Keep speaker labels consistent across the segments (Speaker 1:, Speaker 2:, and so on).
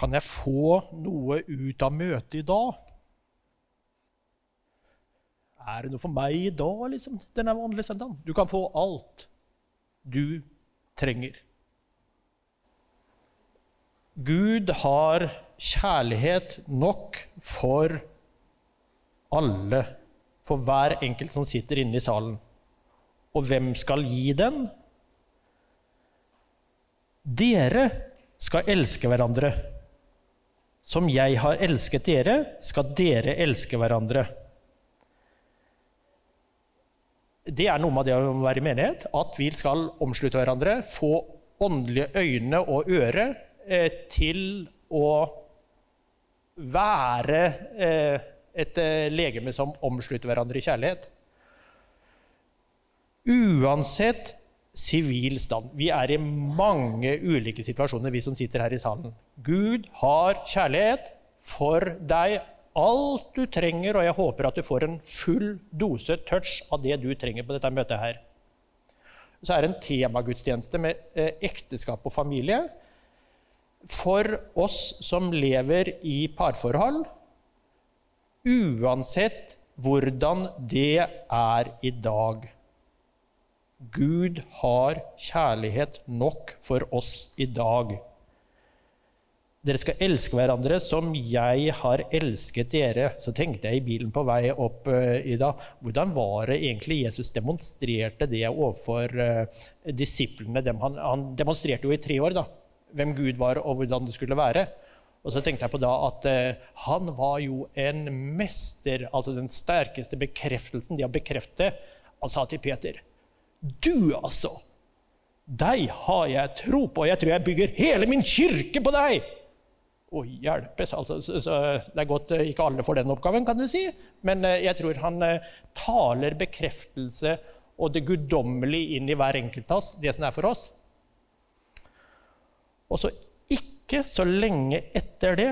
Speaker 1: Kan jeg få noe ut av møtet i dag? Er det noe for meg i dag, liksom, denne vanlige søndagen? Du kan få alt du trenger. Gud har kjærlighet nok for alle, for hver enkelt som sitter inne i salen. Og hvem skal gi den? Dere skal elske hverandre. Som jeg har elsket dere, skal dere elske hverandre. Det er noe med det å være i menighet, at vi skal omslutte hverandre, få åndelige øyne og øre eh, til å være eh, et eh, legeme som omslutter hverandre i kjærlighet. Uansett sivil stand. Vi er i mange ulike situasjoner, vi som sitter her i salen. Gud har kjærlighet for deg alt du trenger, og jeg håper at du får en full dose touch av det du trenger på dette møtet her. Så er det en temagudstjeneste med eh, ekteskap og familie. For oss som lever i parforhold, uansett hvordan det er i dag. Gud har kjærlighet nok for oss i dag. Dere skal elske hverandre som jeg har elsket dere. Så tenkte jeg i bilen på vei opp uh, i dag Hvordan var det egentlig Jesus demonstrerte det overfor uh, disiplene? Han, han, demonstrerte jo i tre år da, hvem Gud var, og hvordan det skulle være. Og så tenkte jeg på da at uh, han var jo en mester, altså den sterkeste bekreftelsen de har bekreftet. Han sa til Peter Du, altså! Deg har jeg tro på. Jeg tror jeg bygger hele min kirke på deg! Å hjelpes! Altså, så, så det er godt eh, ikke alle får den oppgaven, kan du si. Men eh, jeg tror han eh, taler bekreftelse og det guddommelige inn i hver enkelt av oss, det som er for oss. Og så ikke så lenge etter det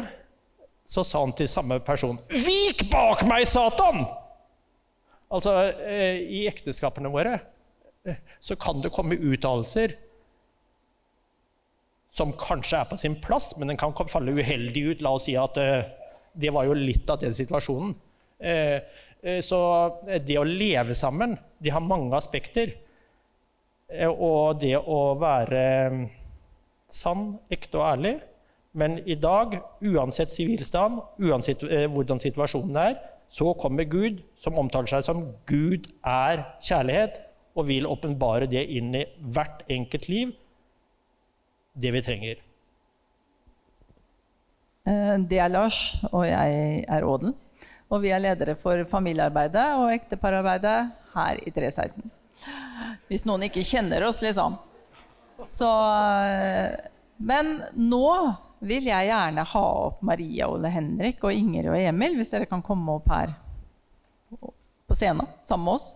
Speaker 1: så sa han til samme person Vik bak meg, Satan! Altså, i ekteskapene våre så kan det komme uttalelser som kanskje er på sin plass, men den kan falle uheldig ut. La oss si at uh, det var jo litt av den situasjonen. Uh, uh, så det å leve sammen, det har mange aspekter. og det å være sann, ekte og ærlig. Men i dag, uansett sivilstand, uansett hvordan situasjonen er, så kommer Gud, som omtaler seg som Gud er kjærlighet, og vil åpenbare det inn i hvert enkelt liv det vi trenger?
Speaker 2: Eh, det er Lars, og jeg er Ådel. Og vi er ledere for familiearbeidet og ektepararbeidet her i 316. Hvis noen ikke kjenner oss, liksom. Så eh, Men nå vil jeg gjerne ha opp Maria, Ole Henrik og Inger og Emil, hvis dere kan komme opp her på scenen sammen med oss.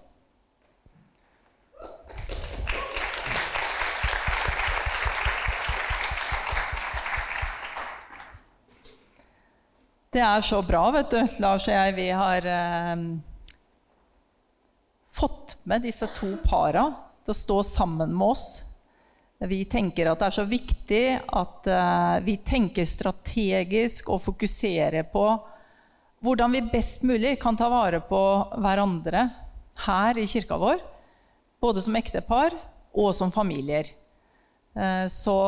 Speaker 2: Det er så bra, vet du. Lars og jeg, vi har eh, fått med disse to para til å stå sammen med oss. Vi tenker at det er så viktig at eh, vi tenker strategisk og fokuserer på hvordan vi best mulig kan ta vare på hverandre her i kirka vår. Både som ektepar og som familier. Eh, så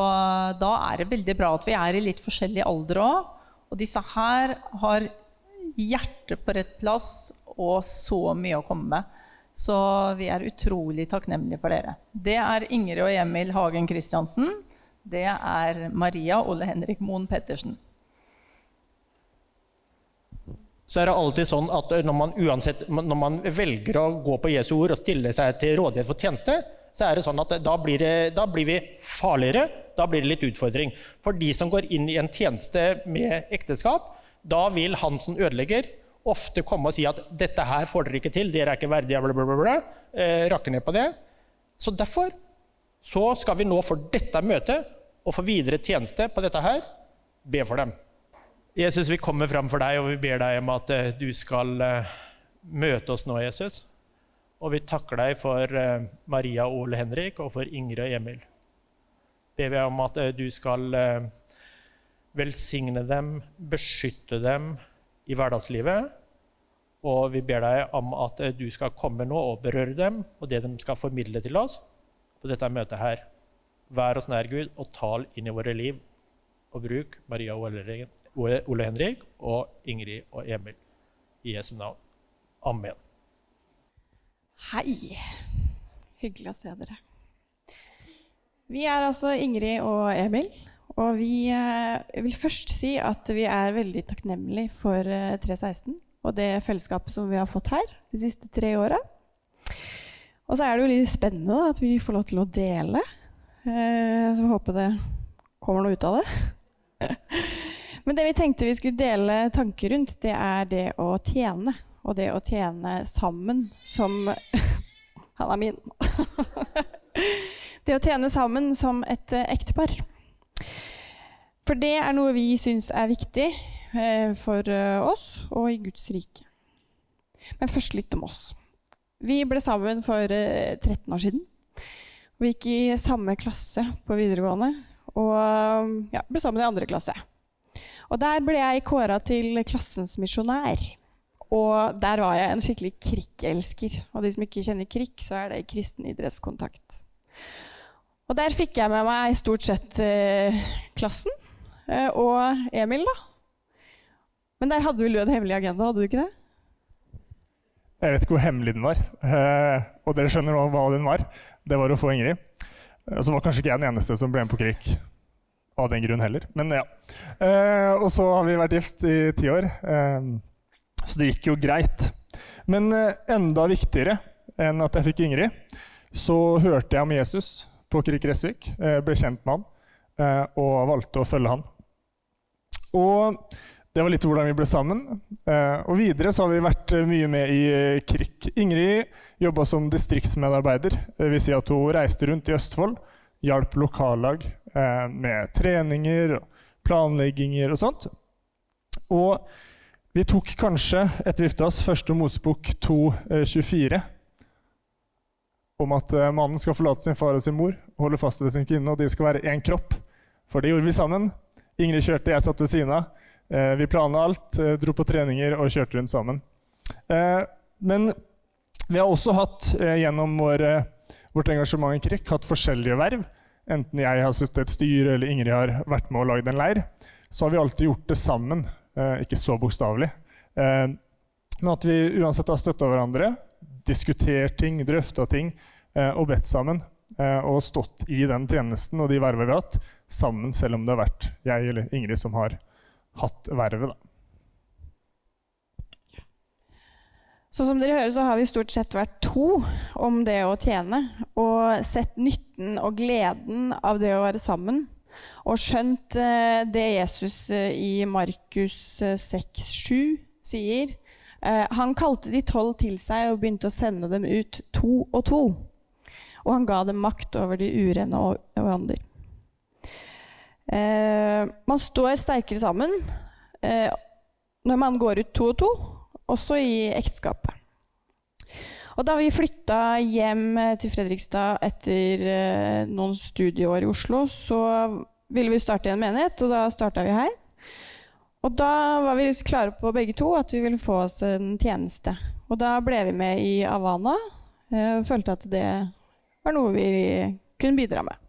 Speaker 2: da er det veldig bra at vi er i litt forskjellig alder òg. Og disse her har hjertet på rett plass og så mye å komme med. Så vi er utrolig takknemlige for dere. Det er Ingrid og Emil Hagen Christiansen. Det er Maria Ole Henrik Moen Pettersen.
Speaker 1: Så er det alltid sånn at når man, uansett, når man velger å gå på Jesu ord og stille seg til rådighet for tjeneste, så er det sånn at da blir, det, da blir vi farligere da blir det litt utfordring. For de som går inn i en tjeneste med ekteskap, da vil han som ødelegger, ofte komme og si at 'dette her får dere ikke til', 'dere er ikke verdige', bla, bla, bla, bla, eh, rakke ned på det. Så derfor så skal vi nå for dette møtet og for videre tjeneste på dette her be for dem. Jesus, vi kommer fram for deg, og vi ber deg om at uh, du skal uh, møte oss nå, Jesus. Og vi takker deg for uh, Maria og Ole Henrik og for Ingrid og Emil ber vi om at eh, du skal eh, velsigne dem, beskytte dem i hverdagslivet. Og vi ber deg om at eh, du skal komme nå og berøre dem, og det de skal formidle til oss på dette møtet her. Vær oss nær, Gud, og tal inn i våre liv. Og bruk Maria og Ole Henrik og Ingrid og Emil i Jesu navn. Amen.
Speaker 3: Hei. Hyggelig å se dere. Vi er altså Ingrid og Emil. Og vi eh, vil først si at vi er veldig takknemlige for 316 eh, og det fellesskapet som vi har fått her de siste tre åra. Og så er det jo litt spennende da, at vi får lov til å dele. Eh, så vi håper det kommer noe ut av det. Men det vi tenkte vi skulle dele tanker rundt, det er det å tjene. Og det å tjene sammen som Han er min. det å tjene sammen som et ektepar. For det er noe vi syns er viktig eh, for eh, oss og i Guds rike. Men først litt om oss. Vi ble sammen for 13 eh, år siden. Vi gikk i samme klasse på videregående og ja, ble sammen i andre klasse. Og der ble jeg kåra til klassens misjonær. Og der var jeg en skikkelig krikkelsker. Og de som ikke kjenner krikk, så er det kristen idrettskontakt. Og der fikk jeg med meg stort sett eh, klassen. Eh, og Emil, da. Men der hadde vel du en hemmelig agenda, hadde du ikke det?
Speaker 4: Jeg vet ikke hvor hemmelig den var. Eh, og dere skjønner nå hva den var. Det var å få Ingrid. Og så var kanskje ikke jeg den eneste som ble med på krig av den grunn heller. Men ja. Eh, og så har vi vært gift i ti år, så det gikk jo greit. Men enda viktigere enn at jeg fikk Ingrid, så hørte jeg om Jesus på Krik Resvik. ble kjent med han og valgte å følge han. Og det var litt hvordan vi ble sammen. Eh, og videre så har vi vært eh, mye med i eh, KRIK. Ingrid jobba som distriktsmedarbeider. Det vil si at hun reiste rundt i Østfold, hjalp lokallag med treninger, planlegginger og sånt. Og vi tok kanskje, etter vi gifta oss, første Mosebok 2.24 om at mannen skal forlate sin far og sin mor holde fast ved sin kvinne, og de skal være én kropp. For det gjorde vi sammen. Ingrid kjørte, jeg satt ved siden av. Eh, vi planla alt, eh, dro på treninger og kjørte rundt sammen. Eh, men vi har også hatt gjennom vår, vårt engasjement i KRIK hatt forskjellige verv. Enten jeg har sittet i et styre eller Ingrid har vært med og lagd en leir. Så har vi alltid gjort det sammen. Ikke så bokstavelig. Men at vi uansett har støtta hverandre, diskutert ting, drøfta ting og bedt sammen. Og stått i den tjenesten og de vervene vi har hatt, sammen, selv om det har vært jeg eller Ingrid som har hatt vervet. da.
Speaker 3: Så som dere hører, så har vi stort sett vært to om det å tjene. Og sett nytten og gleden av det å være sammen. Og skjønt eh, det Jesus eh, i Markus 6,7 eh, sier. Han kalte de tolv til seg og begynte å sende dem ut to og to. Og han ga dem makt over de urene ånder. Man står sterkere sammen når man går ut to og to, også i ekteskapet. Og da vi flytta hjem til Fredrikstad etter eh, noen studieår i Oslo, så ville vi starte en menighet, og da starta vi her. Og da var vi klare på begge to at vi ville få oss en tjeneste. Og da ble vi med i Avana eh, og følte at det var noe vi kunne bidra med.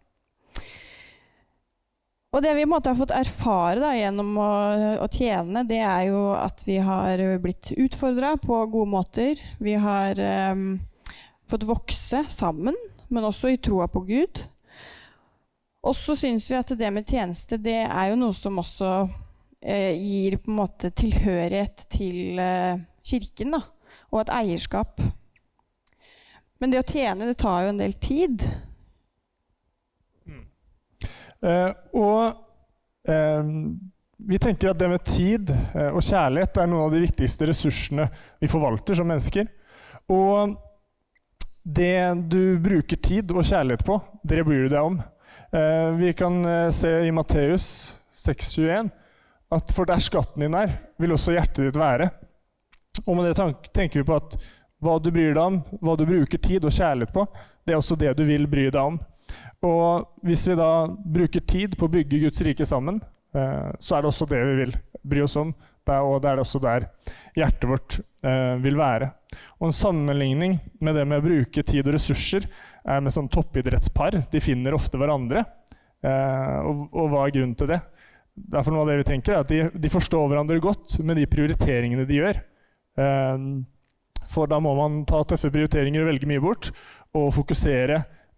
Speaker 3: Og det vi måte, har fått erfare da, gjennom å, å, tjene, det er jo at vi har blitt utfordra på gode måter. Vi har um, fått vokse sammen, men også i troa på Gud. Og så syns vi at det med tjeneste det er jo noe som også eh, gir på en måte tilhørighet til eh, kirken, da, og et eierskap. Men det å tjene, det tar jo en del tid.
Speaker 4: Eh, og eh, vi tenker at det med tid eh, og kjærlighet er noen av de viktigste ressursene vi forvalter som mennesker. Og det du bruker tid og kjærlighet på, det bryr du deg om. Vi kan se i Matteus 6,21 at for der skatten din er, vil også hjertet ditt være. Og med det tenker vi på at hva du bryr deg om, hva du bruker tid og kjærlighet på, det er også det du vil bry deg om. Og hvis vi da bruker tid på å bygge Guds rike sammen, eh, så er det også det vi vil bry oss om. Det er, og det er også der hjertet vårt eh, vil være. Og en sammenligning med det med å bruke tid og ressurser er med sånn toppidrettspar. De finner ofte hverandre. Eh, og, og, hva er grunnen til det? Derfor noe av det vi tenker er at de, de forstår hverandre godt med de prioriteringene de gjør. For da må man ta tøffe prioriteringer og velge mye bort, og fokusere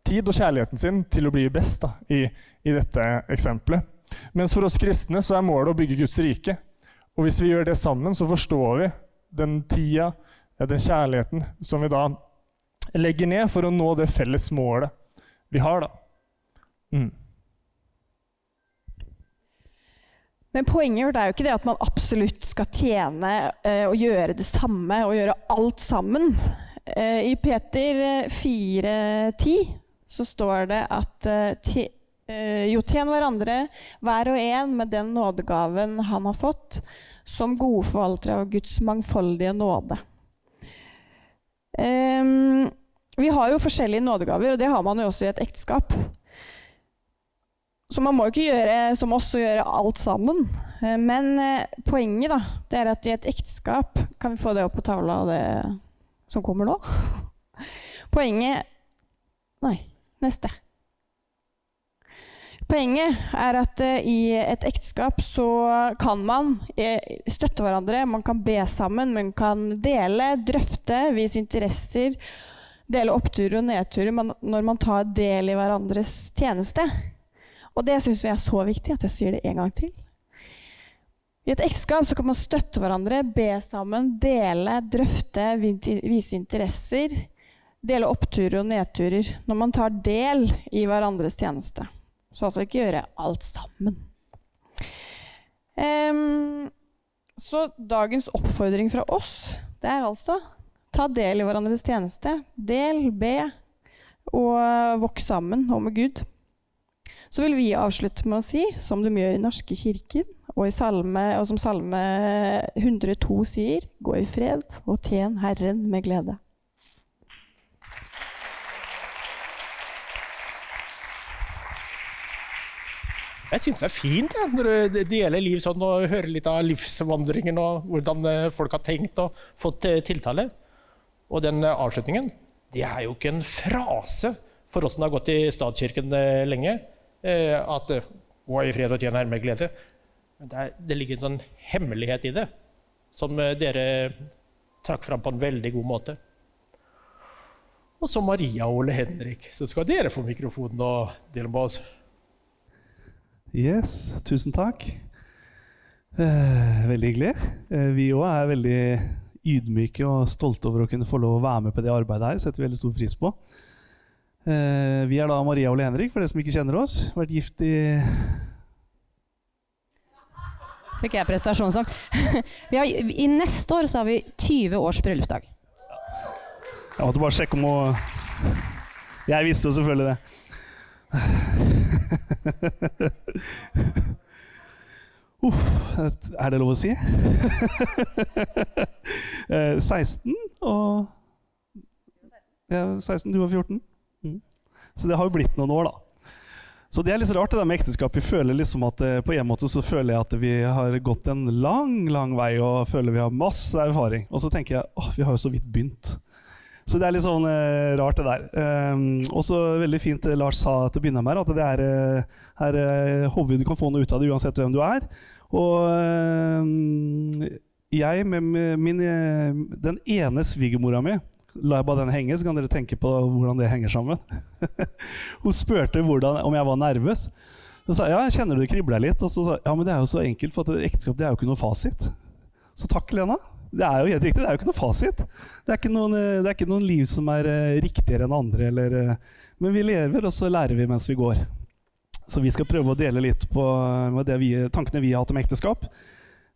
Speaker 4: tid og kjærligheten sin til å bli best da, i, i, dette eksempelet. Mens for oss kristne så er målet å bygge Guds rike. Og hvis vi gjør det sammen, så forstår vi den tida, den kjærligheten, som vi da legger ned for å nå det felles målet vi har. da. Mm.
Speaker 3: Men poenget vårt er jo ikke det at man absolutt skal tjene eh, og gjøre det samme og gjøre alt sammen. Eh, I Peter 4,10 eh, så står det at eh, eh, jo, tjen hverandre, hver og en med den nådegaven han har fått, som gode forvaltere av Guds mangfoldige nåde. Um, vi har jo forskjellige nådegaver, og det har man jo også i et ekteskap. Så man må jo ikke gjøre som oss og gjøre alt sammen. Eh, men poenget da, det er at i et ekteskap Kan vi få det opp på tavla, det som kommer nå? Poenget Nei, neste. Poenget er at uh, i et ekteskap så kan man uh, støtte hverandre, man kan be sammen, man kan dele, drøfte, vise interesser, dele oppturer og nedturer når man tar del i hverandres tjeneste. Og det syns vi er så viktig at jeg sier det en gang til. I et ekteskap kan man støtte hverandre, be sammen, dele, drøfte, vise interesser. Dele oppturer og nedturer når man tar del i hverandres tjeneste. Så altså ikke gjøre alt sammen. Um, så dagens oppfordring fra oss, det er altså ta del i hverandres tjeneste. Del, be og voks sammen og med Gud. Så vil vi avslutte med å si, som de gjør i Norske kirken, og, salme, og som Salme 102 sier, gå i fred og tjen Herren med glede.
Speaker 1: Jeg syns det er fint ja, når du deler liv sånn og hører litt av livsvandringen og hvordan eh, folk har tenkt og fått eh, tiltale. Og den eh, avslutningen, det er jo ikke en frase for oss som har gått i statskirken lenge. At er i fred og tjener med glede. Men det, er, det, ligger en sånn hemmelighet i det, som dere trakk fram på en veldig god måte. Og så Maria og Ole Henrik. Så skal dere få mikrofonen og dele med oss.
Speaker 5: Yes, tusen takk. Eh, veldig hyggelig. Eh, vi òg er veldig ydmyke og stolte over å kunne få lov å være med på det arbeidet her. setter vi veldig stor pris på. Eh, vi er da Maria og Henrik, for dere som ikke kjenner oss. Vært gift i
Speaker 6: Fikk jeg prestasjonssang. I neste år så har vi 20 års bryllupsdag.
Speaker 5: Jeg måtte bare sjekke om å Jeg visste jo selvfølgelig det. Uff, er det lov å si? 16 eh, og ja, 16, du var 14? Mm. Så det har jo blitt noen år, da. Så det er litt rart det der med ekteskap. Vi føler liksom at eh, På en måte så føler jeg at vi har gått en lang lang vei og føler vi har masse erfaring. Og så tenker jeg åh, vi har jo så vidt begynt. Så det er litt sånn eh, rart, det der. Um, og så veldig fint det Lars sa til å begynne med, at det er her uh, håper vi du kan få noe ut av det uansett hvem du er. Og uh, jeg med min, den ene svigermora mi La jeg bare den henge, så kan dere tenke på hvordan det henger sammen. Hun spurte om jeg var nervøs. Så sa jeg ja, kjenner du det kribler litt? Og så sa ja, men det er jo så enkelt, for ekteskap det er jo ikke noe fasit. Så takk, Lena. Det er jo helt riktig, det er jo ikke noe fasit. Det er ikke noen, det er ikke noen liv som er uh, riktigere enn andre. Eller, uh, men vi lever, og så lærer vi mens vi går. Så vi skal prøve å dele litt på vi, tankene vi har hatt om ekteskap.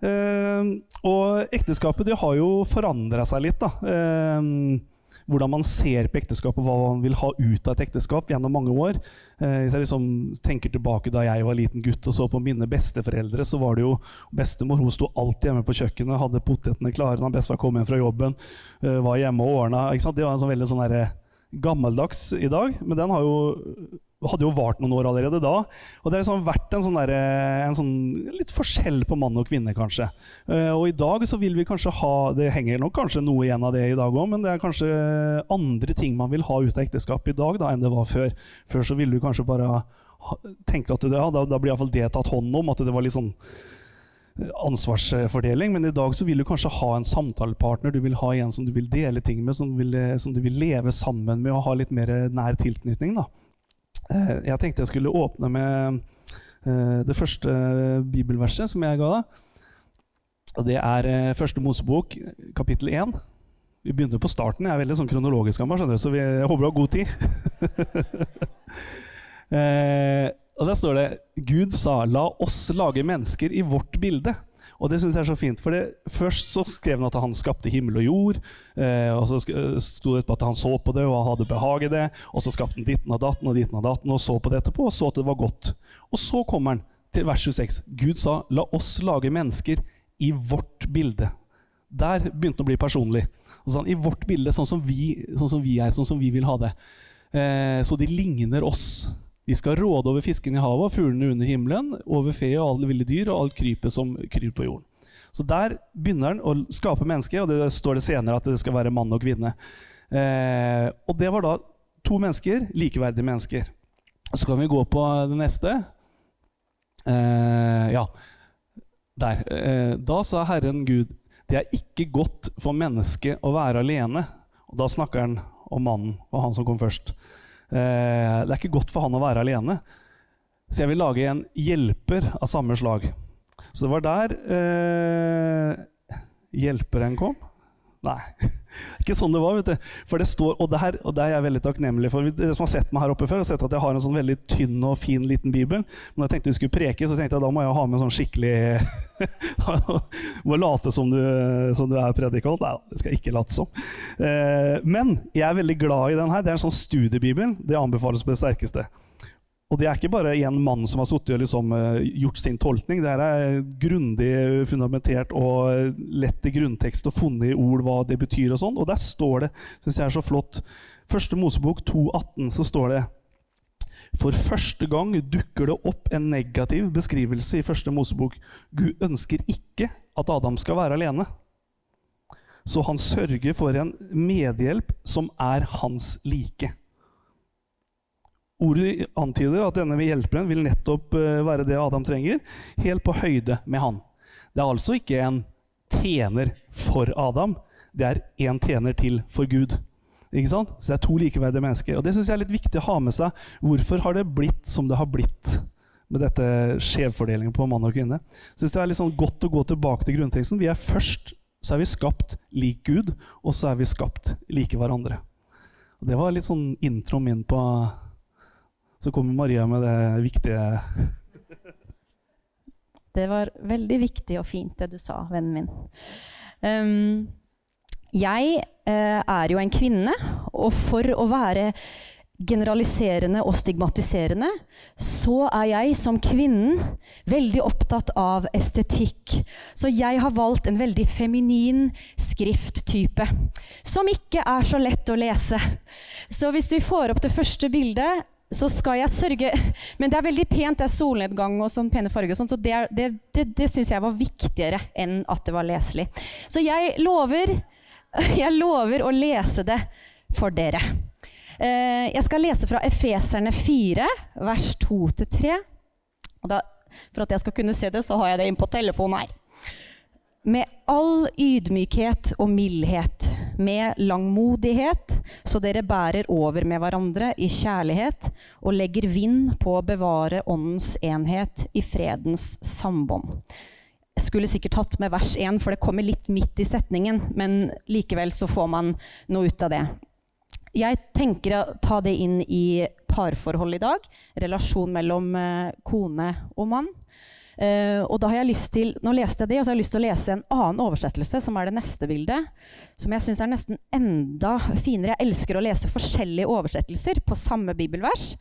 Speaker 5: Eh, og ekteskapet har jo forandra seg litt. da. Uh, hvordan man ser på ekteskapet, hva man vil ha ut av et ekteskap gjennom mange år. Eh, hvis jeg liksom tenker tilbake da jeg var liten gutt og så på mine besteforeldre, så var det jo bestemor hun sto alltid hjemme på kjøkkenet, hadde potetene klare når bestefar kom hjem fra jobben, var hjemme og ordna. Det var en sånn veldig sånn der, gammeldags i dag, men den har jo hadde jo vart noen år allerede da. Og det har liksom vært en sånn, der, en sånn litt forskjell på mann og kvinne, kanskje. Uh, og i dag så vil vi kanskje ha Det henger nok kanskje noe igjen av det i dag òg, men det er kanskje andre ting man vil ha ut av ekteskap i dag da, enn det var før. Før så ville du kanskje bare tenkt at det, ja, da, da blir iallfall det tatt hånd om. At det var litt sånn ansvarsfordeling, men i dag så vil du kanskje ha en samtalepartner. Du vil ha en som du vil dele ting med, som du vil, som du vil leve sammen med og ha litt mer nær tilknytning. Da. Eh, jeg tenkte jeg skulle åpne med eh, det første bibelverset som jeg ga deg. Det er eh, første Mosebok, kapittel 1. Vi begynner på starten. Jeg er veldig sånn kronologisk av meg, så vi, jeg håper du har god tid. Og der står det Gud sa 'la oss lage mennesker i vårt bilde'. Og det syns jeg er så fint. For det, først så skrev han at han skapte himmel og jord. Eh, og så sto det på at han så på det og han hadde behag i det. Og så skapte han ditten og datten og ditten og datten og så på det etterpå og så at det var godt. Og så kommer han til vers 26. Gud sa 'la oss lage mennesker i vårt bilde'. Der begynte han å bli personlig. Sånn, I vårt bilde, sånn som, vi, sånn som vi er, sånn som vi vil ha det. Eh, så de ligner oss. De skal råde over fisken i havet fuglene under himmelen, over fe og alle ville dyr og alt krypet som kryr på jorden. Så der begynner han å skape mennesket, og det står det senere at det skal være mann og kvinne. Eh, og det var da to mennesker, likeverdige mennesker. Så kan vi gå på det neste. Eh, ja, der. Eh, da sa Herren Gud, det er ikke godt for mennesket å være alene. Og da snakker han om mannen og han som kom først. Eh, det er ikke godt for han å være alene. Så jeg vil lage en hjelper av samme slag. Så det var der eh, hjelperen kom. Nei, ikke sånn det var. vet du. For det står, og, der, og det er jeg veldig takknemlig for. Dere som har sett meg her oppe før, har sett at jeg har en sånn veldig tynn og fin liten bibel. Men da jeg tenkte vi skulle preke, så tenkte jeg da må jeg ha med en sånn skikkelig Må late som du, som du er predikant. Nei, det skal jeg ikke late som. Eh, men jeg er veldig glad i den her. Det er en sånn studiebibel. Det anbefales på det sterkeste. Og det er ikke bare en mann som har sittet og liksom, uh, gjort sin tolkning. Det er grundig fundamentert og lett i grunntekst og funnet i ord hva det betyr. Og sånn. Og der står det, syns jeg er så flott, første Mosebok 2,18, så står det For første gang dukker det opp en negativ beskrivelse i første Mosebok. Gud ønsker ikke at Adam skal være alene. Så han sørger for en medhjelp som er hans like. Ordet antyder at denne hjelperen vil nettopp eh, være det Adam trenger, helt på høyde med han. Det er altså ikke en tjener for Adam, det er en tjener til for Gud. Ikke sant? Så det er to likeverdige mennesker. Og det syns jeg er litt viktig å ha med seg. Hvorfor har det blitt som det har blitt med dette skjevfordelingen på mann og kvinne? Synes Det er litt sånn godt å gå tilbake til grunnteksten. Vi er først så er vi skapt lik Gud, og så er vi skapt like hverandre. Og Det var litt sånn introen min på så kommer Maria med det viktige
Speaker 6: Det var veldig viktig og fint, det du sa, vennen min. Um, jeg uh, er jo en kvinne, og for å være generaliserende og stigmatiserende, så er jeg som kvinnen veldig opptatt av estetikk. Så jeg har valgt en veldig feminin skrifttype, som ikke er så lett å lese. Så hvis vi får opp det første bildet, så skal jeg sørge Men det er veldig pent, det er solnedgang og sånn pene farger, sånn, så det, det, det, det syns jeg var viktigere enn at det var leselig. Så jeg lover, jeg lover å lese det for dere. Eh, jeg skal lese fra Efeserne 4, vers 2-3. For at jeg skal kunne se det, så har jeg det inn på telefonen her. Med all ydmykhet og mildhet, med langmodighet, så dere bærer over med hverandre i kjærlighet og legger vind på å bevare åndens enhet i fredens sambånd. Jeg skulle sikkert hatt med vers 1, for det kommer litt midt i setningen, men likevel så får man noe ut av det. Jeg tenker å ta det inn i parforhold i dag. Relasjon mellom eh, kone og mann. Uh, og da har jeg lyst til, Nå leste jeg det, og så har jeg lyst til å lese en annen oversettelse, som er det neste bildet. Som jeg syns er nesten enda finere. Jeg elsker å lese forskjellige oversettelser på samme bibelvers.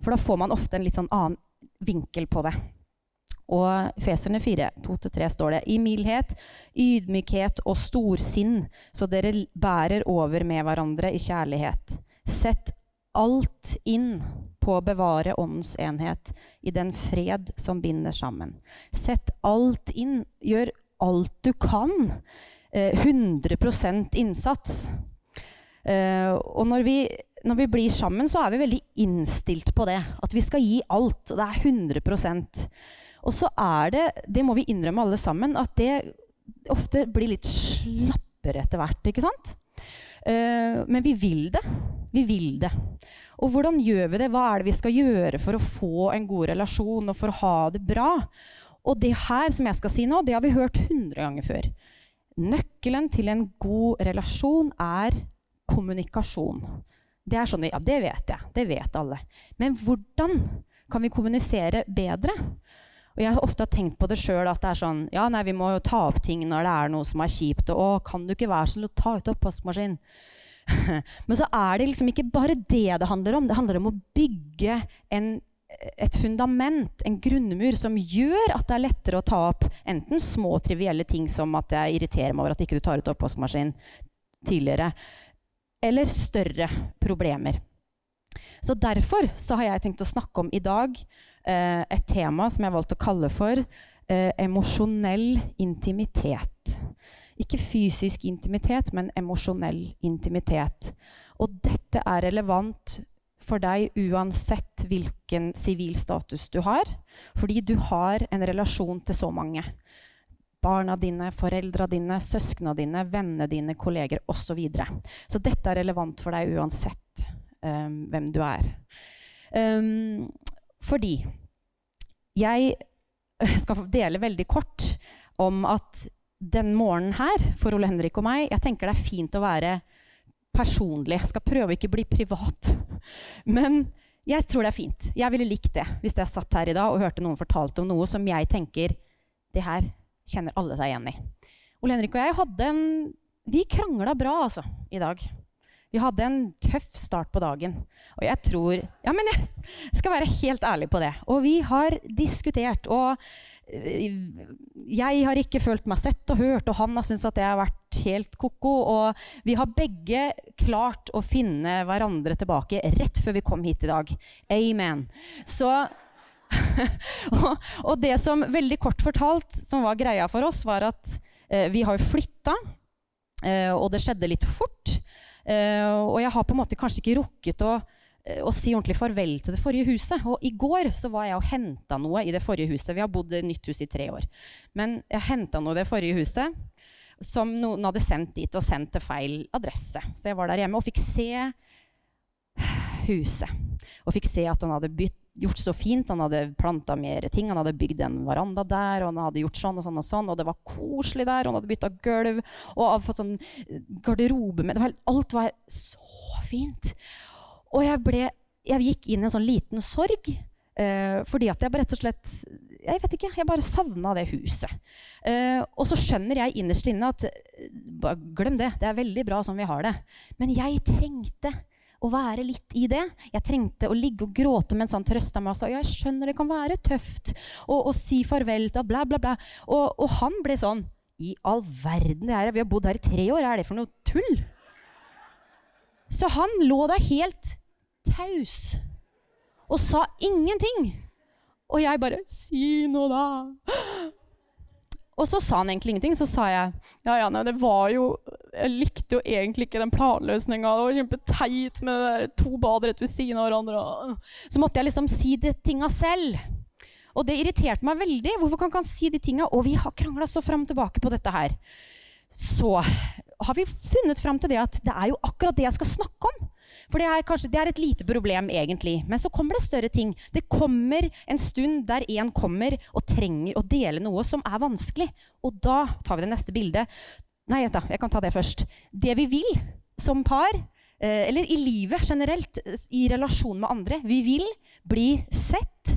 Speaker 6: For da får man ofte en litt sånn annen vinkel på det. Og Feserne 4, 2-3 står det i mildhet, ydmykhet og storsinn, så dere bærer over med hverandre i kjærlighet. Sett alt inn på å bevare åndens enhet i den fred som binder sammen. Sett alt inn. Gjør alt du kan. Eh, 100 innsats. Eh, og når vi, når vi blir sammen, så er vi veldig innstilt på det. At vi skal gi alt. Og det er 100% Og så er det, det må vi innrømme alle sammen, at det ofte blir litt slappere etter hvert. ikke sant? Eh, men vi vil det. Vi vil det. Og hvordan gjør vi det? Hva er det vi skal gjøre for å få en god relasjon og for å ha det bra? Og det her som jeg skal si nå, det har vi hørt 100 ganger før. Nøkkelen til en god relasjon er kommunikasjon. Det er sånn, ja, det vet jeg. Det vet alle. Men hvordan kan vi kommunisere bedre? Og jeg har ofte tenkt på det sjøl at det er sånn Ja, nei, vi må jo ta opp ting når det er noe som er kjipt. Og å, kan du ikke være sånn å ta ut oppvaskmaskinen? Men så er det liksom ikke bare det det handler om. Det handler om å bygge en, et fundament, en grunnmur, som gjør at det er lettere å ta opp enten små, trivielle ting som at jeg irriterer meg over at ikke du tar ut oppvaskmaskinen tidligere, eller større problemer. Så derfor så har jeg tenkt å snakke om i dag eh, et tema som jeg har valgt å kalle for eh, emosjonell intimitet. Ikke fysisk intimitet, men emosjonell intimitet. Og dette er relevant for deg uansett hvilken sivil status du har, fordi du har en relasjon til så mange. Barna dine, foreldra dine, søskna dine, vennene dine, kolleger osv. Så, så dette er relevant for deg uansett um, hvem du er. Um, fordi jeg skal dele veldig kort om at den morgenen her, for Ole Henrik og meg Jeg tenker det er fint å være personlig. Jeg skal prøve å ikke bli privat. Men jeg tror det er fint. Jeg ville likt det hvis jeg satt her i dag og hørte noen fortalte om noe som jeg tenker det her kjenner alle seg igjen i. Ole Henrik og jeg hadde en Vi krangla bra, altså, i dag. Vi hadde en tøff start på dagen. Og jeg tror Ja, men jeg skal være helt ærlig på det. Og vi har diskutert. Og jeg har ikke følt meg sett og hørt, og han har syntes at jeg har vært helt ko-ko. Og vi har begge klart å finne hverandre tilbake rett før vi kom hit i dag. Amen. Så og, og, det som veldig kort fortalt som var greia for oss, var at eh, vi har flytta, eh, og det skjedde litt fort. Eh, og jeg har på en måte kanskje ikke rukket å, å, si ordentlig farvel til det forrige huset. Og i går så var jeg og henta noe i det forrige huset. Vi har bodd i nytt hus i tre år. Men jeg henta noe i det forrige huset som noen hadde sendt dit, og sendt til feil adresse. Så jeg var der hjemme og fikk se huset. Og fikk se at han hadde bytt, gjort så fint. Han hadde planta mer ting. Han hadde bygd en veranda der, og han hadde gjort sånn og sånn. Og sånn, og det var koselig der. Og han hadde bytta gulv og hadde fått sånn garderobe med Alt var så fint. Og jeg, ble, jeg gikk inn i en sånn liten sorg. Uh, fordi at jeg bare rett og slett Jeg vet ikke, jeg bare savna det huset. Uh, og så skjønner jeg innerst inne at bare Glem det, det er veldig bra som vi har det. Men jeg trengte å være litt i det. Jeg trengte å ligge og gråte mens han trøsta meg og sa jeg skjønner det kan være tøft å si farvel til bla, bla, bla. Og, og, han ble sånn I all verden, det her, vi har bodd her i tre år. Er det for noe tull? Så han lå der helt taus og sa ingenting. Og jeg bare Si noe, da. Og så sa han egentlig ingenting. Så sa jeg ja, ja, nei, det var jo Jeg likte jo egentlig ikke den planløsninga. Det var kjempeteit med det der, to bad rett ved siden av hverandre. Så måtte jeg liksom si de tinga selv. Og det irriterte meg veldig. Hvorfor kan ikke han si de tinga? Og vi har krangla så fram og tilbake på dette her. Så har vi funnet fram til det at det er jo akkurat det jeg skal snakke om. For det er, kanskje, det er et lite problem, egentlig. Men så kommer det større ting. Det kommer en stund der en kommer og trenger å dele noe som er vanskelig. Og da tar vi det neste bildet. Nei, da, jeg kan ta det først. Det vi vil som par, eh, eller i livet generelt, i relasjon med andre Vi vil bli sett,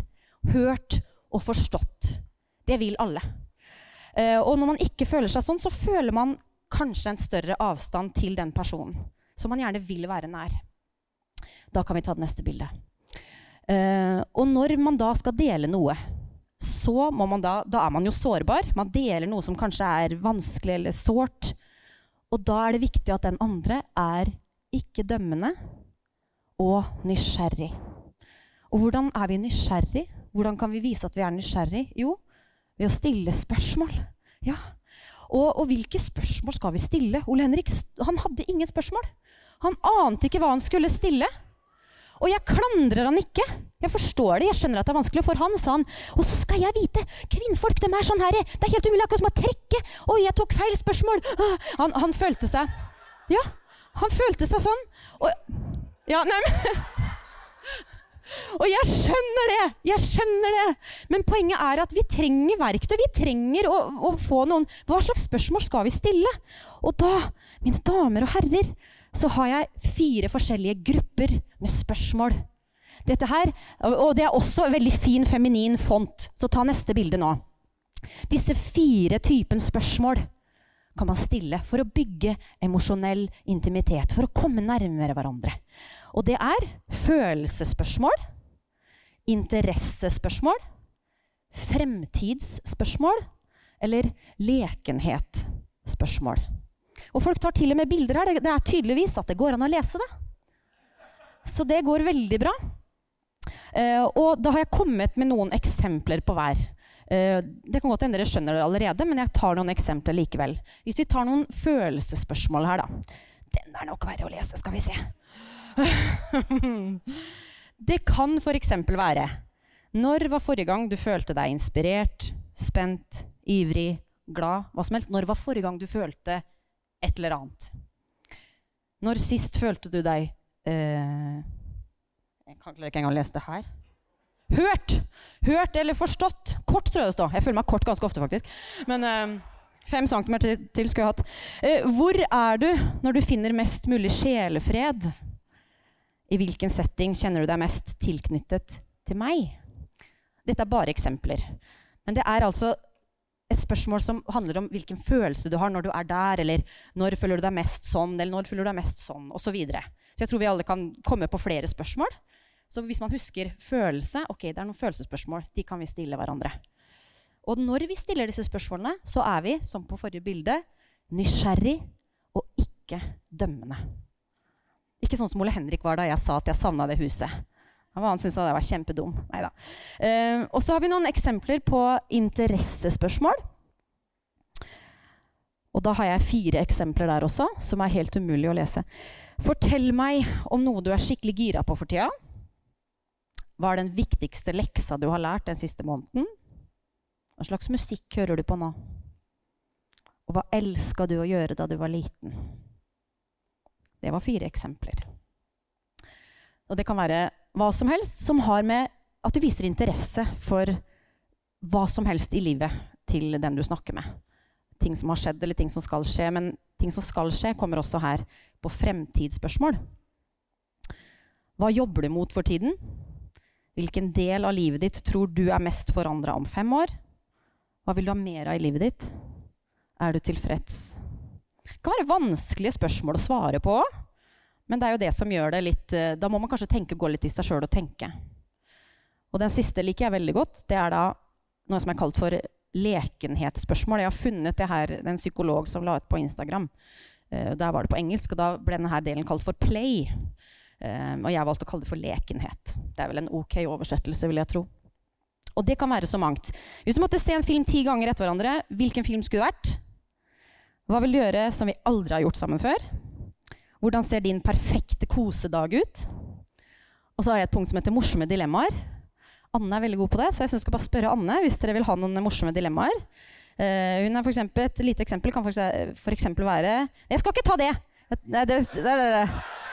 Speaker 6: hørt og forstått. Det vil alle. Eh, og når man ikke føler seg sånn, så føler man kanskje en større avstand til den personen som man gjerne vil være nær. Da kan vi ta det neste bildet. Uh, og når man da skal dele noe, så må man da Da er man jo sårbar. Man deler noe som kanskje er vanskelig eller sårt. Og da er det viktig at den andre er ikke dømmende og nysgjerrig. Og hvordan er vi nysgjerrig? Hvordan kan vi vise at vi er nysgjerrig? Jo, ved å stille spørsmål. Ja. Og, og hvilke spørsmål skal vi stille? Ole Henrik han hadde ingen spørsmål. Han ante ikke hva han skulle stille. Og jeg klandrer han ikke. Jeg forstår det, jeg skjønner at det er vanskelig. For han sa han Og så skal jeg vite! Kvinnfolk de er sånn her. Det er helt umulig, akkurat som å trekke. Oi, jeg tok feil spørsmål. Han, han følte seg Ja, han følte seg sånn. Og, ja, nei, men og jeg skjønner det! Jeg skjønner det! Men poenget er at vi trenger verktøy. Vi trenger å, å, få noen Hva slags spørsmål skal vi stille? Og da, mine damer og herrer, så har jeg fire forskjellige grupper med spørsmål. Dette her, Og det er også en veldig fin feminin font. Så ta neste bilde nå. Disse fire typen spørsmål kan man stille for å bygge emosjonell intimitet. For å komme nærmere hverandre. Og det er følelsesspørsmål, interessespørsmål, fremtidsspørsmål eller lekenhetsspørsmål. Og folk tar til og med bilder her. Det, er tydeligvis at det går an å lese det. Så det går veldig bra. Uh, og da har jeg kommet med noen eksempler på hver. Uh, det kan godt hende dere skjønner det allerede, men jeg tar noen eksempler likevel. Hvis vi tar noen følelsesspørsmål her, da. Den er nok verre å lese, skal vi se. det kan f.eks. være Når var forrige gang du følte deg inspirert, spent, ivrig, glad? Hva som helst. Når var forrige gang du følte et eller annet? Når sist følte du deg eh, Jeg kan ikke engang lese det her. Hørt! Hørt eller forstått. Kort, tror jeg det står. Jeg føler meg kort ganske ofte, faktisk. Men eh, fem centimeter til skulle jeg hatt. Eh, hvor er du når du finner mest mulig sjelefred? I hvilken setting kjenner du deg mest tilknyttet til meg? Dette er bare eksempler. Men det er altså et spørsmål som handler om hvilken følelse du har når du er der, eller når føler du deg mest sånn, eller når føler du deg mest sånn, osv. Så, videre. så jeg tror vi alle kan komme på flere spørsmål. Så hvis man husker følelse Ok, det er noen følelsesspørsmål. De kan vi stille hverandre. Og når vi stiller disse spørsmålene, så er vi, som på forrige bilde, nysgjerrig og ikke dømmende. Ikke sånn som Ole Henrik var da jeg sa at jeg savna det huset. Han syntes jeg var kjempedum. Neida. Uh, og så har vi noen eksempler på interessespørsmål. Og da har jeg fire eksempler der også, som er helt umulig å lese. Fortell meg om noe du er skikkelig gira på for tida. Hva er den viktigste leksa du har lært den siste måneden? Hva slags musikk hører du på nå? Og hva elska du å gjøre da du var liten? Det var fire eksempler. Og det kan være hva som helst som har med at du viser interesse for hva som helst i livet til den du snakker med. Ting som har skjedd, eller ting som skal skje. Men ting som skal skje, kommer også her på fremtidsspørsmål. Hva jobber du mot for tiden? Hvilken del av livet ditt tror du er mest forandra om fem år? Hva vil du ha mer av i livet ditt? Er du tilfreds? Det kan være vanskelige spørsmål å svare på. Men det er jo det som gjør det litt eh, Da må man kanskje tenke, gå litt i seg sjøl og tenke. Og den siste liker jeg veldig godt. Det er da noe som er kalt for lekenhetsspørsmål. Jeg har funnet det her, en psykolog som la ut på Instagram. Uh, der var det på engelsk, og da ble denne delen kalt for play. Uh, og jeg valgte å kalle det for lekenhet. Det er vel en ok oversettelse, vil jeg tro. Og det kan være så mangt. Hvis du måtte se en film ti ganger etter hverandre, hvilken film skulle det vært? Hva vil du gjøre som vi aldri har gjort sammen før? Hvordan ser din perfekte kosedag ut? Og så har jeg et punkt som heter morsomme dilemmaer. Anne er veldig god på det, så jeg skal bare spørre Anne hvis dere vil ha noen morsomme dilemmaer. Uh, hun er for eksempel, et lite eksempel kan f.eks. være Jeg skal ikke ta det! Nei, det, det, det,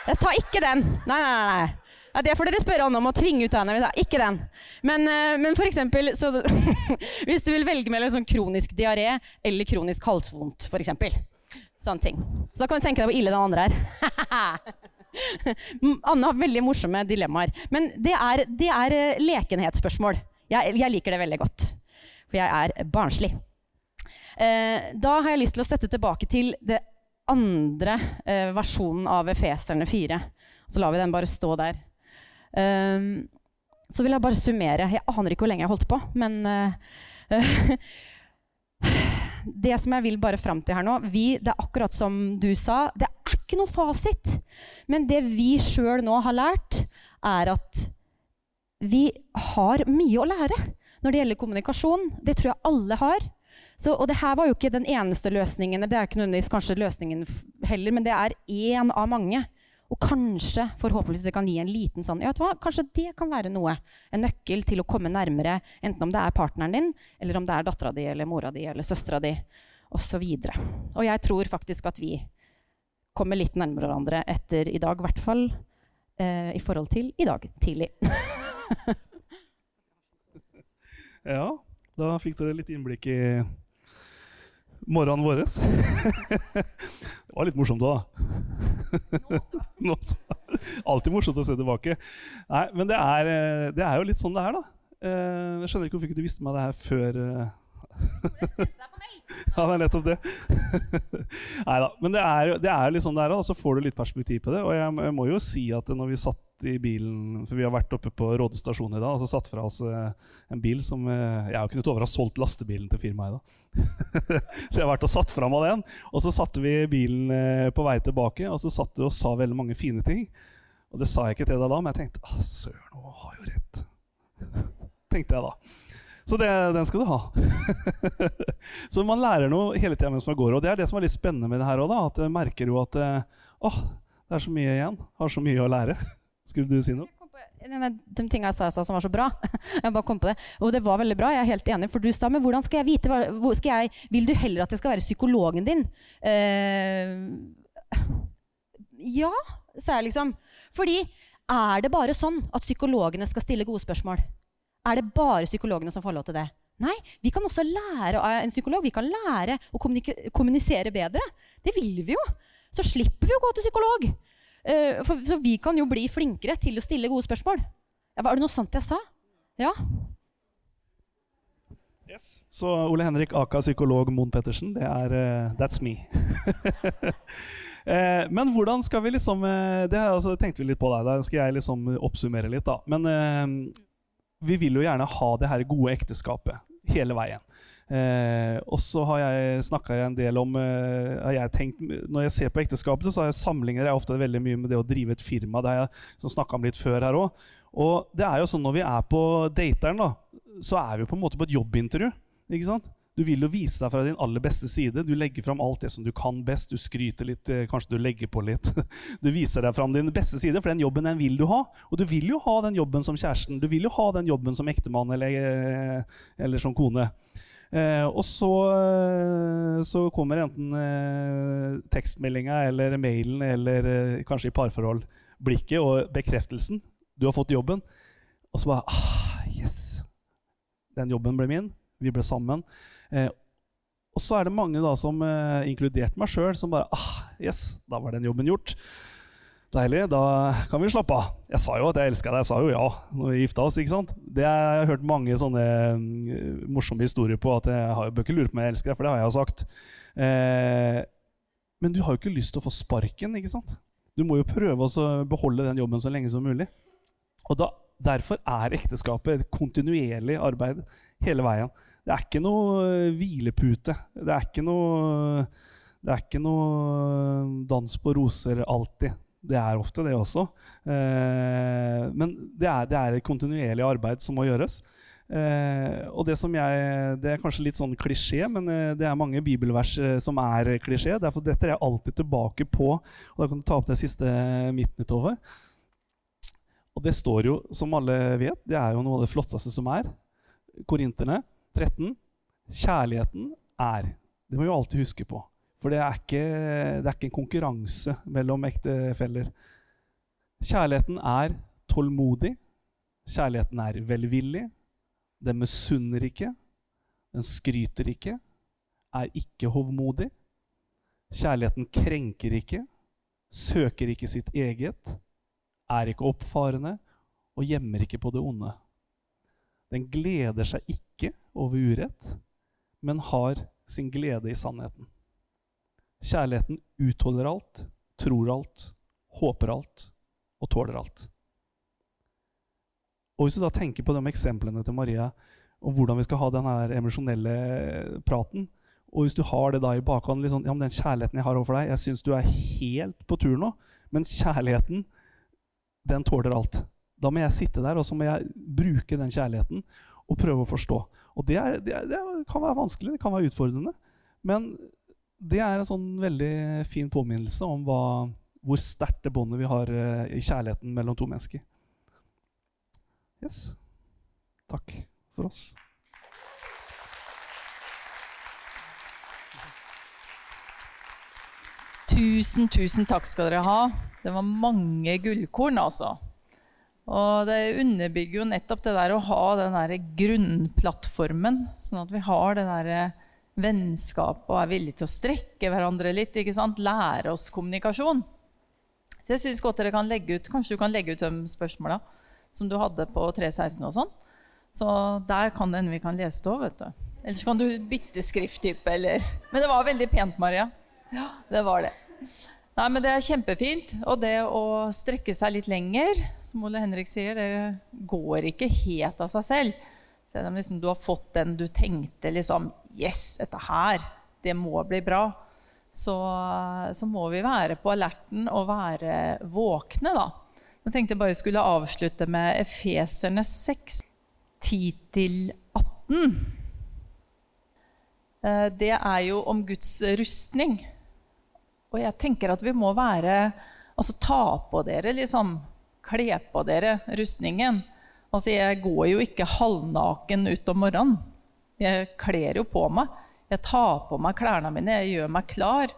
Speaker 6: Jeg tar ikke den! Nei, nei, nei. nei. det får dere spørre Anne om å tvinge ut henne. Ikke den. Men, uh, men for eksempel, Hvis du vil velge mellom sånn kronisk diaré eller kronisk halsvondt, f.eks. Sånne ting. Så da kan du tenke deg hvor ille den andre er. Anne har veldig morsomme dilemmaer. Men det er, det er uh, lekenhetsspørsmål. Jeg, jeg, liker det veldig godt. For jeg er barnslig. Eh, da har jeg lyst til å sette tilbake til det andre versjonen av Efeserne 4. Så lar vi den bare stå der. Um, så vil jeg bare summere. Jeg aner ikke hvor lenge jeg holdt på, men uh, Det som jeg vil bare fram til her nå vi, Det er akkurat som du sa, det er ikke noe fasit. Men det vi sjøl nå har lært, er at vi har mye å lære når det gjelder kommunikasjon. Det tror jeg alle har. Så, og det her var jo ikke den eneste løsningen, det er ikke nødvendigvis kanskje løsningen heller, men det er én av mange. Og kanskje forhåpentligvis det kan gi en liten sånn ja, vet du hva, Kanskje det kan være noe. En nøkkel til å komme nærmere, enten om det er partneren din, eller om det er dattera di eller mora di eller søstera di osv. Og, og jeg tror faktisk at vi kommer litt nærmere hverandre etter i dag, i hvert fall eh, i forhold til i dag tidlig.
Speaker 5: ja, da fikk dere litt innblikk i morgenen vår. det var litt morsomt òg, da. Alltid morsomt å se tilbake. Nei, men det er, eh, det er, jo litt sånn det er, da. Eh, jeg skjønner ikke hvorfor ikke du visste meg det her før. Eh. ja, det er nettopp det. Nei da. Men det er, er litt sånn det er, da. Så får du litt perspektiv på det. Og jeg, jeg må jo si at når vi satt i bilen For vi har vært oppe på Råde stasjon i dag og så satt fra oss eh, en bil som eh, Jeg har jo kunnet over ha solgt lastebilen til firmaet i dag. så jeg har vært og satt fra meg den. Og så satte vi bilen eh, på vei tilbake, og så satt du og sa veldig mange fine ting. Og det sa jeg ikke til deg da, men jeg tenkte ah, søren, hun har jo rett. tenkte jeg da. Så det, den skal du ha. så man lærer noe hele tida mens man går. Og det er det som er litt spennende med det her òg, at jeg merker jo at åh, det er så mye igjen. Har så mye å lære. Skulle du si noe?
Speaker 6: De tingene jeg sa, som var så bra. jeg bare kom på det. Og det var veldig bra. Jeg er helt enig. For du sa men hvordan skal jeg vite hva, skal jeg, Vil du heller at jeg skal være psykologen din? Uh, ja, sa jeg liksom. Fordi er det bare sånn at psykologene skal stille gode spørsmål? Er det bare psykologene som får lov til det? Nei, vi kan også lære av en psykolog. Vi kan lære å kommunisere bedre. Det vil vi jo. Så slipper vi å gå til psykolog. Uh, for, så vi kan jo bli flinkere til å stille gode spørsmål. Ja, var det noe sånt jeg sa? Ja?
Speaker 5: Yes. Så Ole Henrik Aka, psykolog Moen Pettersen, det er uh, That's me. eh, men hvordan skal vi liksom Det altså, tenkte vi litt på deg. Da skal jeg liksom oppsummere litt, da. Men vi vil jo gjerne ha det her gode ekteskapet hele veien. Eh, og så har jeg snakka en del om eh, jeg tenkt, Når jeg ser på ekteskapet, så har jeg sammenligner jeg ofte veldig mye med det å drive et firma. Det har jeg snakka om litt før her også. Og det er jo sånn når vi er på dateren, da, så er vi på en måte på et jobbintervju. ikke sant? Du vil jo vise deg fra din aller beste side. Du legger fram alt det som du kan best. Du skryter litt, eh, kanskje du legger på litt. Du viser deg fram din beste side, for den jobben den vil du ha. Og du vil jo ha den jobben som kjæresten, du vil jo ha den jobben som ektemann eller, eh, eller som kone. Eh, og så, eh, så, kommer enten eh, tekstmeldinga eller mailen eller eh, kanskje i parforhold blikket og bekreftelsen. Du har fått jobben. Og så bare ah, Yes! Den jobben ble min. Vi ble sammen. Eh, og så er det mange, da, som, eh, inkludert meg sjøl, som bare ah, Yes, da var den jobben gjort. Deilig, da kan vi slappe av. Jeg sa jo at jeg elska deg. Jeg sa jo ja når vi gifta oss. ikke sant? Det Jeg har hørt mange sånne uh, morsomme historier på at jeg har, bør ikke lure på om jeg elsker deg, for det har jeg jo sagt. Eh, men du har jo ikke lyst til å få sparken. ikke sant? Du må jo prøve å beholde den jobben så lenge som mulig. Og da, Derfor er ekteskapet et kontinuerlig arbeid hele veien. Det er ikke noe eh, hvilepute. Det er ikke noe, det er ikke noe dans på roser alltid. Det er ofte det også. Eh, men det er, det er, et kontinuerlig arbeid som må gjøres. Eh, og det som jeg, det er kanskje litt sånn klisjé, men eh, det er mange bibelvers som er klisjé. Derfor er jeg alltid tilbake på. Og Da kan du ta opp det siste midtnytt over. Og det står jo, som alle vet, det er jo noe av det flotteste som er. Korinterne 13. Kjærligheten er. Det må vi alltid huske på. For det er, ikke, det er ikke en konkurranse mellom ektefeller. Kjærligheten er tålmodig. Kjærligheten er velvillig. Den misunner ikke. Den skryter ikke. Er ikke hovmodig. Kjærligheten krenker ikke. Søker ikke sitt eget. Er ikke oppfarende og gjemmer ikke på det onde. Den gleder seg ikke over urett, men har sin glede i sannheten. Kjærligheten utholder alt, tror alt, håper alt og tåler alt. Og Hvis du da tenker på de eksemplene til Maria om hvordan vi skal ha denne emosjonelle praten, og hvis du har det da i bakhånd liksom, ja, men Den kjærligheten jeg har overfor deg Jeg syns du er helt på tur nå, men kjærligheten, den tåler alt. Da må jeg sitte der og så må jeg bruke den kjærligheten og prøve å forstå. Og det, er, det, er, det kan være vanskelig, det kan være utfordrende. Men det er en sånn veldig fin påminnelse om hva, hvor sterkt det båndet vi har uh, i kjærligheten mellom to mennesker. Yes. Takk for oss.
Speaker 2: Tusen, tusen takk skal dere ha. Det var mange gullkorn, altså. Og det underbygger jo nettopp det der å ha den der grunnplattformen, sånn at vi har det der vennskapet og er villige til å strekke hverandre litt. ikke sant? Lære oss kommunikasjon. Så jeg synes godt dere kan legge ut, Kanskje du kan legge ut de spørsmåla som du hadde på 316 og sånn. Så der kan det hende vi kan lese det òg, vet du. Eller så kan du bytte skrifttype, eller Men det var veldig pent, Maria. Ja, det var det. Nei, men Det er kjempefint. Og det å strekke seg litt lenger, som Ole Henrik sier, det går ikke helt av seg selv. Selv om liksom du har fått den du tenkte liksom Yes, dette her, det må bli bra. Så, så må vi være på alerten og være våkne, da. Jeg tenkte jeg bare skulle avslutte med Efeserne 6, 10-18. Eh, det er jo om Guds rustning. Og jeg tenker at vi må være Altså ta på dere, liksom. Kle på dere rustningen. Altså, jeg går jo ikke halvnaken ut om morgenen. Jeg kler jo på meg. Jeg tar på meg klærne mine, jeg gjør meg klar.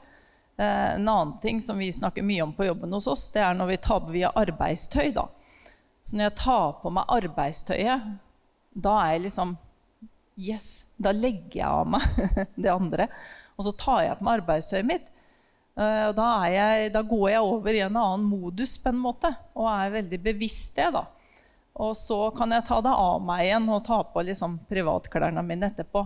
Speaker 2: Eh, en annen ting som vi snakker mye om på jobben hos oss, det er når vi tar på via arbeidstøy. da. Så når jeg tar på meg arbeidstøyet, da er jeg liksom Yes, da legger jeg av meg det andre. Og så tar jeg på meg arbeidstøyet mitt. Og da, jeg, da, går jeg over i en annen modus på en måte, og er veldig bevisst det. da. Og så kan jeg ta det av meg igjen og ta på liksom, privatklærne mine etterpå.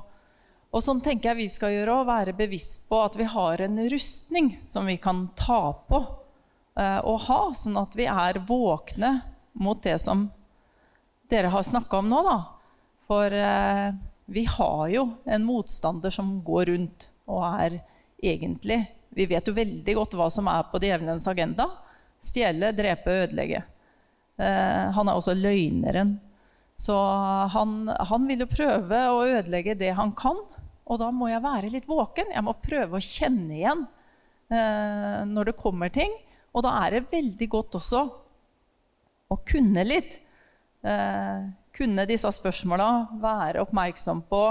Speaker 2: Og sånn tenker jeg vi skal gjøre, å være bevisst på at vi har en rustning som vi kan ta på eh, og ha, sånn at vi er våkne mot det som dere har snakka om nå. da. For eh, vi har jo en motstander som går rundt og er egentlig vi vet jo veldig godt hva som er på djevelens agenda. Stjele, drepe, ødelegge. Eh, han er også løgneren. Så han, han, vil jo prøve å ødelegge det han kan. Og da må jeg være litt våken. Jeg må prøve å kjenne igjen eh, når det kommer ting. Og da er det veldig godt også å kunne litt. Eh, kunne disse spørsmåla, være oppmerksom på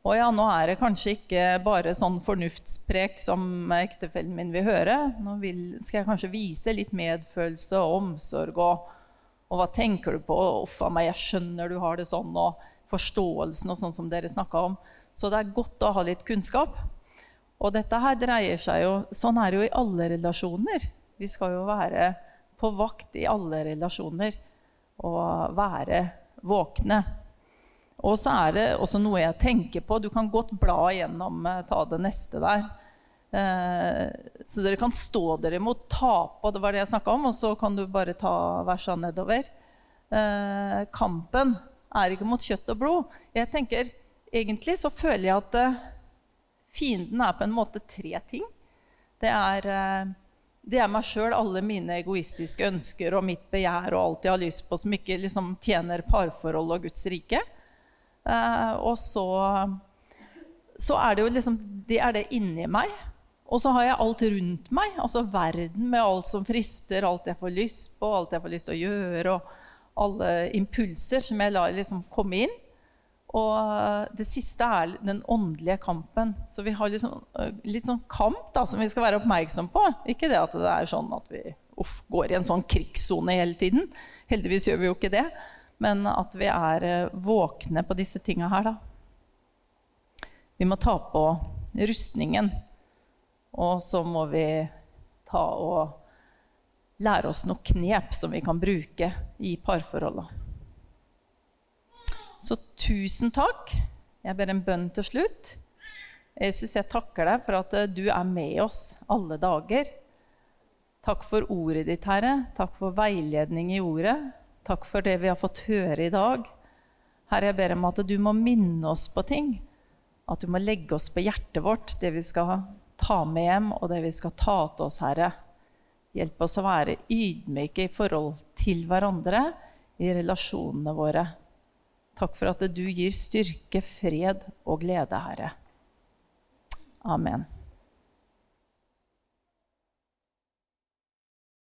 Speaker 2: og ja, nå er det kanskje ikke bare sånn fornuftsprek som ektefellen min vil høre. Nå vil, skal jeg kanskje vise litt medfølelse og omsorg. Og, og hva tenker du på? Uff a meg, jeg skjønner du har det sånn. Og forståelsen og sånn som dere snakka om. Så det er godt å ha litt kunnskap. Og dette her dreier seg jo Sånn er det jo i alle relasjoner. Vi skal jo være på vakt i alle relasjoner og være våkne. Og så er det også noe jeg tenker på. Du kan godt bla igjennom, eh, ta det neste der. Eh, så dere kan stå dere mot tape, det var det jeg snakka om, og så kan du bare ta versa nedover. Eh, kampen er ikke mot kjøtt og blod. Jeg tenker, Egentlig så føler jeg at eh, fienden er på en måte tre ting. Det er, det er meg sjøl, alle mine egoistiske ønsker og mitt begjær og alt jeg har lyst på som ikke liksom tjener parforhold og Guds rike. Og så, så er det jo liksom Det er det inni meg. Og så har jeg alt rundt meg, altså verden med alt som frister, alt jeg får lyst på, alt jeg får lyst til å gjøre, og alle impulser som jeg lar liksom komme inn. Og det siste er den åndelige kampen. Så vi har liksom, eh, litt sånn kamp da, som vi skal være oppmerksom på. Ikke det at det er sånn at vi uff, går i en sånn krigssone hele tiden. Heldigvis gjør vi jo ikke det. Men at vi er eh, våkne på disse tinga her, da. Vi må ta på rustningen. Og så må vi ta og lære oss noen knep som vi kan bruke i parforholda. Så tusen takk. Jeg ber en bønn til slutt. Jesus, jeg takker deg for at eh, du er med oss alle dager. Takk for ordet ditt, Herre. Takk for veiledning i ordet. Takk for det vi har fått høre i dag. Herre, jeg ber om at du må minne oss på ting. At du må legge oss på hjertet vårt, det vi skal ta med hjem, og det vi skal ta til oss, Herre. Hjelp oss å være ydmyke i forhold til hverandre, i relasjonene våre. Takk for at du gir styrke, fred og glede, Herre. Amen.